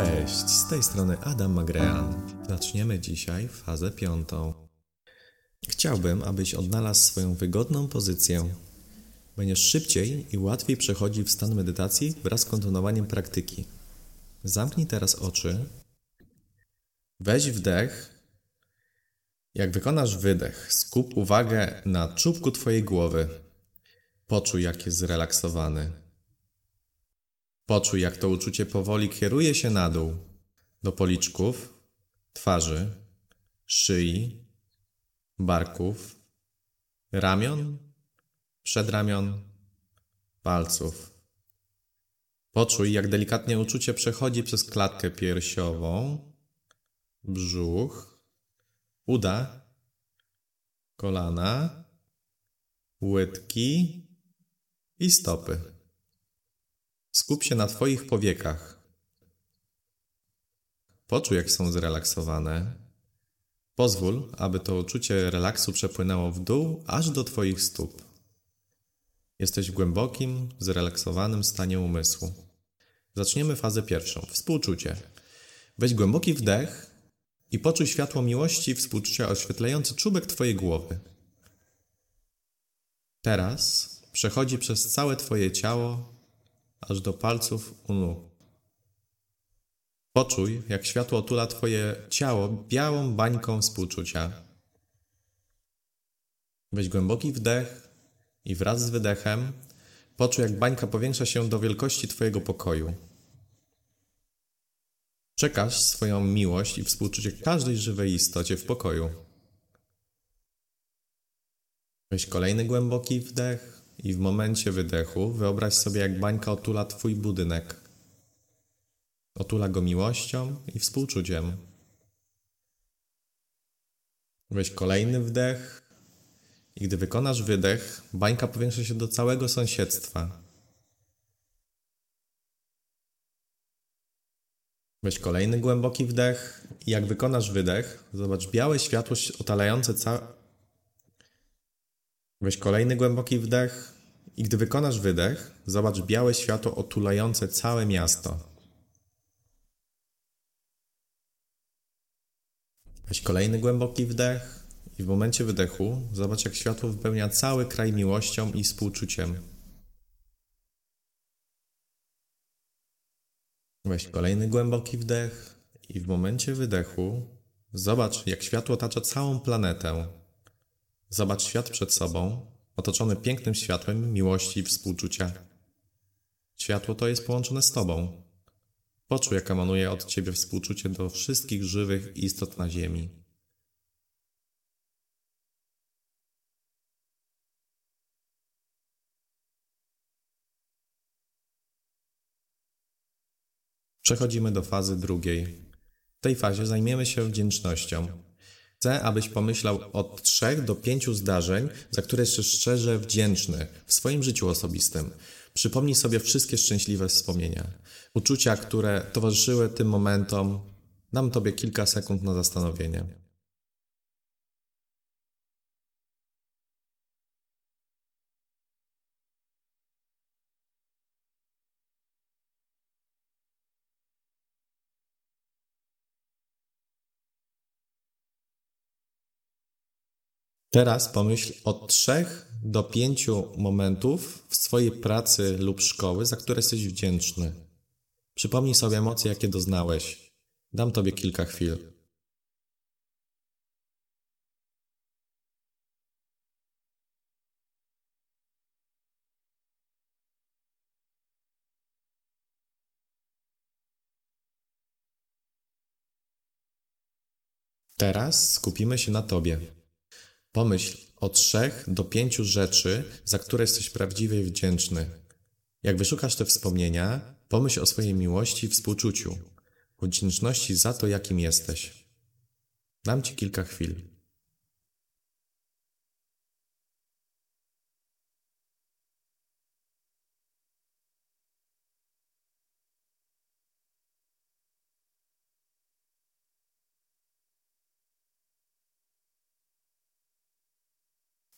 Cześć, z tej strony Adam Magrean. Zaczniemy dzisiaj fazę piątą. Chciałbym, abyś odnalazł swoją wygodną pozycję. Będziesz szybciej i łatwiej przechodził w stan medytacji wraz z kontynuowaniem praktyki. Zamknij teraz oczy. Weź wdech. Jak wykonasz wydech, skup uwagę na czubku Twojej głowy. Poczuj, jak jest zrelaksowany. Poczuj, jak to uczucie powoli kieruje się na dół, do policzków, twarzy, szyi, barków, ramion, przedramion, palców. Poczuj, jak delikatnie uczucie przechodzi przez klatkę piersiową, brzuch, uda, kolana, łydki i stopy. Skup się na Twoich powiekach. Poczuj, jak są zrelaksowane. Pozwól, aby to uczucie relaksu przepłynęło w dół aż do Twoich stóp. Jesteś w głębokim, zrelaksowanym stanie umysłu. Zaczniemy fazę pierwszą współczucie. Weź głęboki wdech i poczuj światło miłości i współczucia oświetlające czubek Twojej głowy. Teraz przechodzi przez całe Twoje ciało aż do palców u nóg. Poczuj, jak światło otula Twoje ciało białą bańką współczucia. Weź głęboki wdech i wraz z wydechem poczuj, jak bańka powiększa się do wielkości Twojego pokoju. Przekaż swoją miłość i współczucie każdej żywej istocie w pokoju. Weź kolejny głęboki wdech i w momencie wydechu wyobraź sobie, jak bańka otula Twój budynek. Otula go miłością i współczuciem. Weź kolejny wdech i gdy wykonasz wydech, bańka powiększa się do całego sąsiedztwa. Weź kolejny głęboki wdech i jak wykonasz wydech, zobacz białe światło otalające całe Weź kolejny głęboki wdech i gdy wykonasz wydech, zobacz białe światło otulające całe miasto. Weź kolejny głęboki wdech i w momencie wydechu zobacz jak światło wypełnia cały kraj miłością i współczuciem. Weź kolejny głęboki wdech i w momencie wydechu zobacz jak światło otacza całą planetę. Zobacz świat przed sobą, otoczony pięknym światłem miłości i współczucia. Światło to jest połączone z Tobą. Poczuj, jak emanuje od Ciebie współczucie do wszystkich żywych istot na Ziemi. Przechodzimy do fazy drugiej. W tej fazie zajmiemy się wdzięcznością. Chcę, abyś pomyślał od trzech do pięciu zdarzeń, za które jesteś szczerze wdzięczny w swoim życiu osobistym. Przypomnij sobie wszystkie szczęśliwe wspomnienia, uczucia, które towarzyszyły tym momentom. Dam Tobie kilka sekund na zastanowienie. Teraz pomyśl od trzech do pięciu momentów w swojej pracy lub szkoły, za które jesteś wdzięczny. Przypomnij sobie emocje, jakie doznałeś. Dam Tobie kilka chwil. Teraz skupimy się na Tobie. Pomyśl o trzech do pięciu rzeczy, za które jesteś prawdziwie wdzięczny. Jak wyszukasz te wspomnienia, pomyśl o swojej miłości i współczuciu, wdzięczności za to, jakim jesteś. Dam Ci kilka chwil.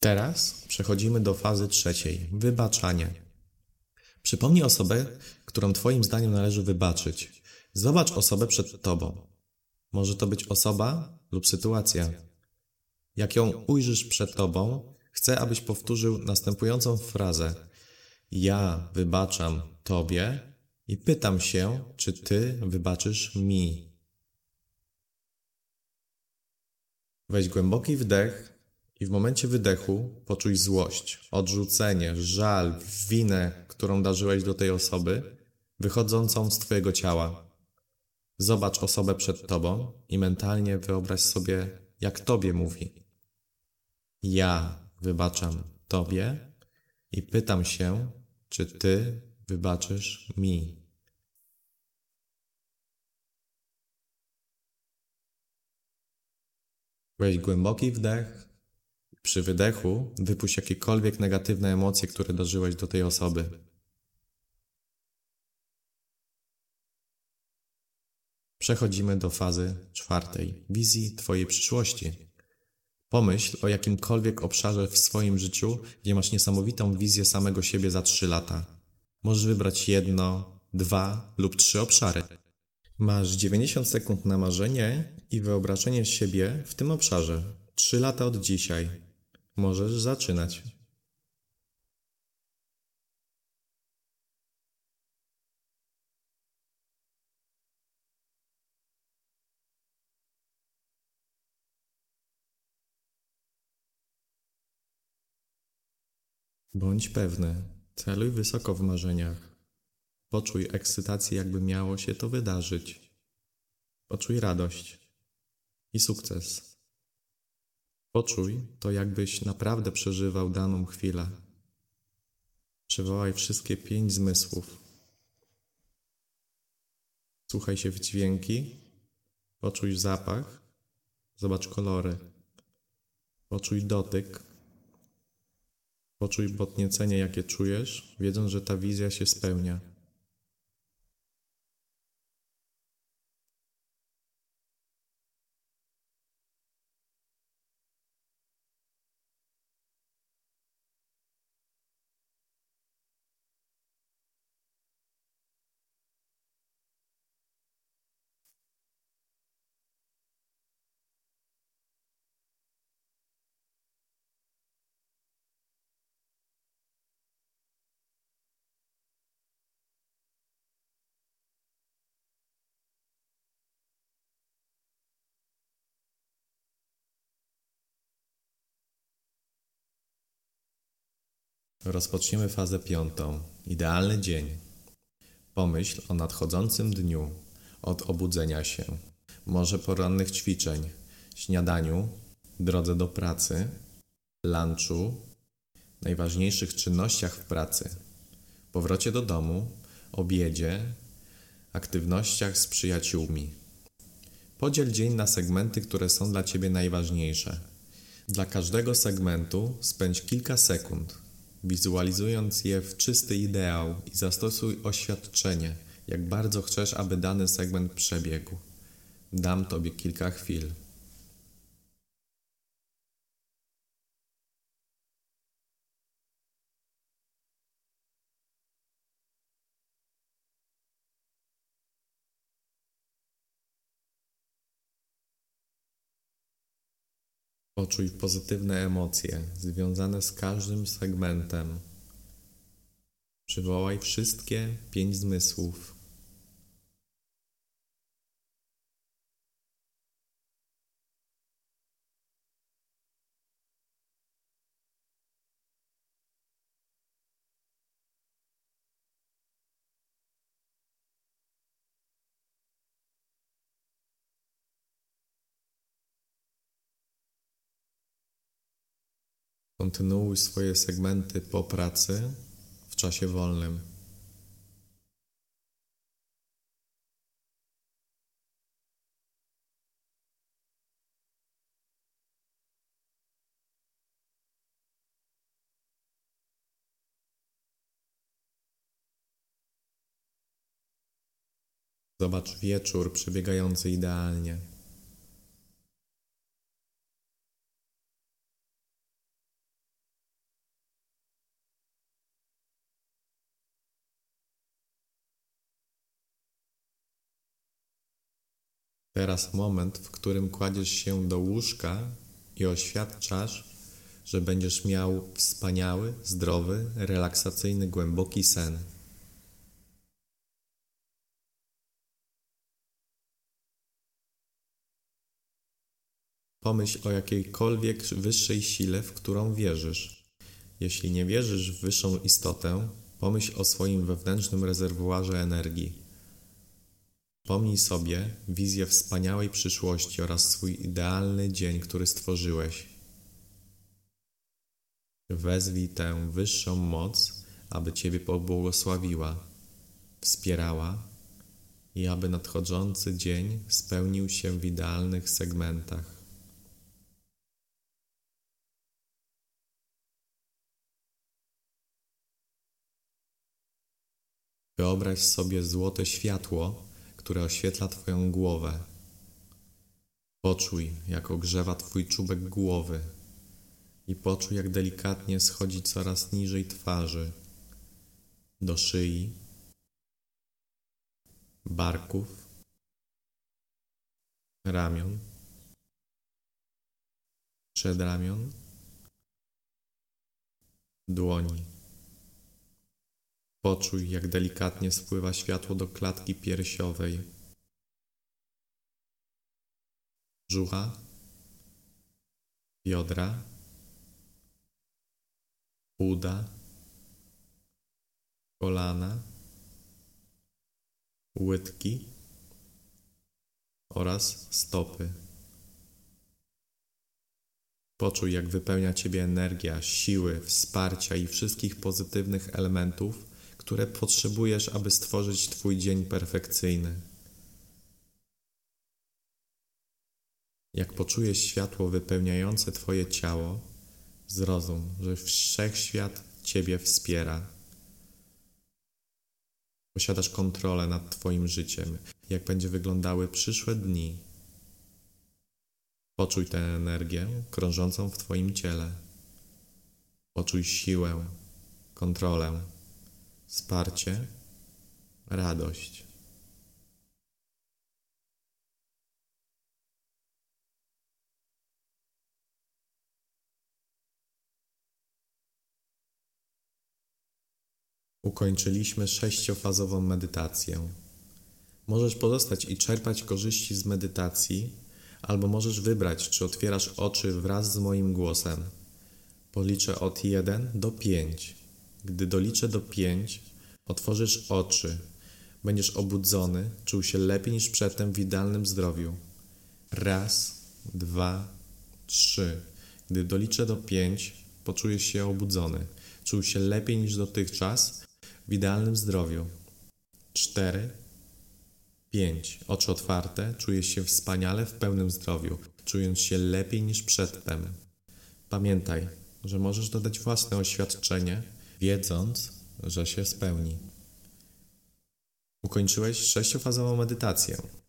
Teraz przechodzimy do fazy trzeciej wybaczanie. Przypomnij osobę, którą Twoim zdaniem należy wybaczyć. Zobacz osobę przed tobą. Może to być osoba lub sytuacja. Jak ją ujrzysz przed tobą, chcę, abyś powtórzył następującą frazę: Ja wybaczam tobie i pytam się, czy ty wybaczysz mi. Weź głęboki wdech i w momencie wydechu poczuj złość, odrzucenie, żal, winę, którą darzyłeś do tej osoby, wychodzącą z twojego ciała. Zobacz osobę przed tobą i mentalnie wyobraź sobie, jak tobie mówi. Ja wybaczam tobie i pytam się, czy ty wybaczysz mi. Weź głęboki wdech. Przy wydechu wypuść jakiekolwiek negatywne emocje, które dożyłeś do tej osoby. Przechodzimy do fazy czwartej wizji Twojej przyszłości. Pomyśl o jakimkolwiek obszarze w swoim życiu, gdzie masz niesamowitą wizję samego siebie za trzy lata. Możesz wybrać jedno, dwa lub trzy obszary. Masz 90 sekund na marzenie i wyobrażenie siebie w tym obszarze. Trzy lata od dzisiaj. Możesz zaczynać. Bądź pewny, celuj wysoko w marzeniach. Poczuj ekscytację, jakby miało się to wydarzyć. Poczuj radość i sukces. Poczuj to, jakbyś naprawdę przeżywał daną chwilę. Przywołaj wszystkie pięć zmysłów. Słuchaj się w dźwięki, poczuj zapach, zobacz kolory, poczuj dotyk, poczuj podniecenie, jakie czujesz, wiedząc, że ta wizja się spełnia. Rozpoczniemy fazę piątą. Idealny dzień. Pomyśl o nadchodzącym dniu, od obudzenia się, może porannych ćwiczeń, śniadaniu, drodze do pracy, lunchu, najważniejszych czynnościach w pracy, powrocie do domu, obiedzie, aktywnościach z przyjaciółmi. Podziel dzień na segmenty, które są dla Ciebie najważniejsze. Dla każdego segmentu spędź kilka sekund wizualizując je w czysty ideał i zastosuj oświadczenie, jak bardzo chcesz, aby dany segment przebiegł. Dam Tobie kilka chwil. Poczuj pozytywne emocje związane z każdym segmentem. Przywołaj wszystkie pięć zmysłów. Kontynuuj swoje segmenty po pracy w czasie wolnym. Zobacz wieczór przebiegający idealnie. Teraz moment, w którym kładziesz się do łóżka i oświadczasz, że będziesz miał wspaniały, zdrowy, relaksacyjny, głęboki sen. Pomyśl o jakiejkolwiek wyższej sile, w którą wierzysz. Jeśli nie wierzysz w wyższą istotę, pomyśl o swoim wewnętrznym rezerwuarze energii. Pomnij sobie wizję wspaniałej przyszłości oraz swój idealny dzień, który stworzyłeś. Wezwij tę wyższą moc, aby Ciebie pobłogosławiła, wspierała i aby nadchodzący dzień spełnił się w idealnych segmentach. Wyobraź sobie złote światło, które oświetla Twoją głowę. Poczuj, jak ogrzewa Twój czubek głowy i poczuj, jak delikatnie schodzi coraz niżej twarzy, do szyi, barków, ramion, przedramion, dłoni. Poczuj, jak delikatnie spływa światło do klatki piersiowej, brzucha, biodra, uda, kolana, łydki. Oraz stopy. Poczuj, jak wypełnia Ciebie energia, siły, wsparcia i wszystkich pozytywnych elementów, które potrzebujesz, aby stworzyć Twój dzień perfekcyjny. Jak poczujesz światło wypełniające Twoje ciało, zrozum, że wszechświat Ciebie wspiera. Posiadasz kontrolę nad Twoim życiem, jak będzie wyglądały przyszłe dni. Poczuj tę energię krążącą w Twoim ciele. Poczuj siłę, kontrolę wsparcie, radość. Ukończyliśmy sześciofazową medytację. Możesz pozostać i czerpać korzyści z medytacji, albo możesz wybrać, czy otwierasz oczy wraz z moim głosem. Policzę od 1 do 5. Gdy doliczę do pięć, otworzysz oczy. Będziesz obudzony, czuł się lepiej niż przedtem w idealnym zdrowiu. Raz, dwa, trzy. Gdy doliczę do pięć, poczujesz się obudzony. Czuł się lepiej niż dotychczas w idealnym zdrowiu. Cztery, pięć. Oczy otwarte, czujesz się wspaniale w pełnym zdrowiu, czując się lepiej niż przedtem. Pamiętaj, że możesz dodać własne oświadczenie wiedząc, że się spełni. Ukończyłeś sześciofazową medytację.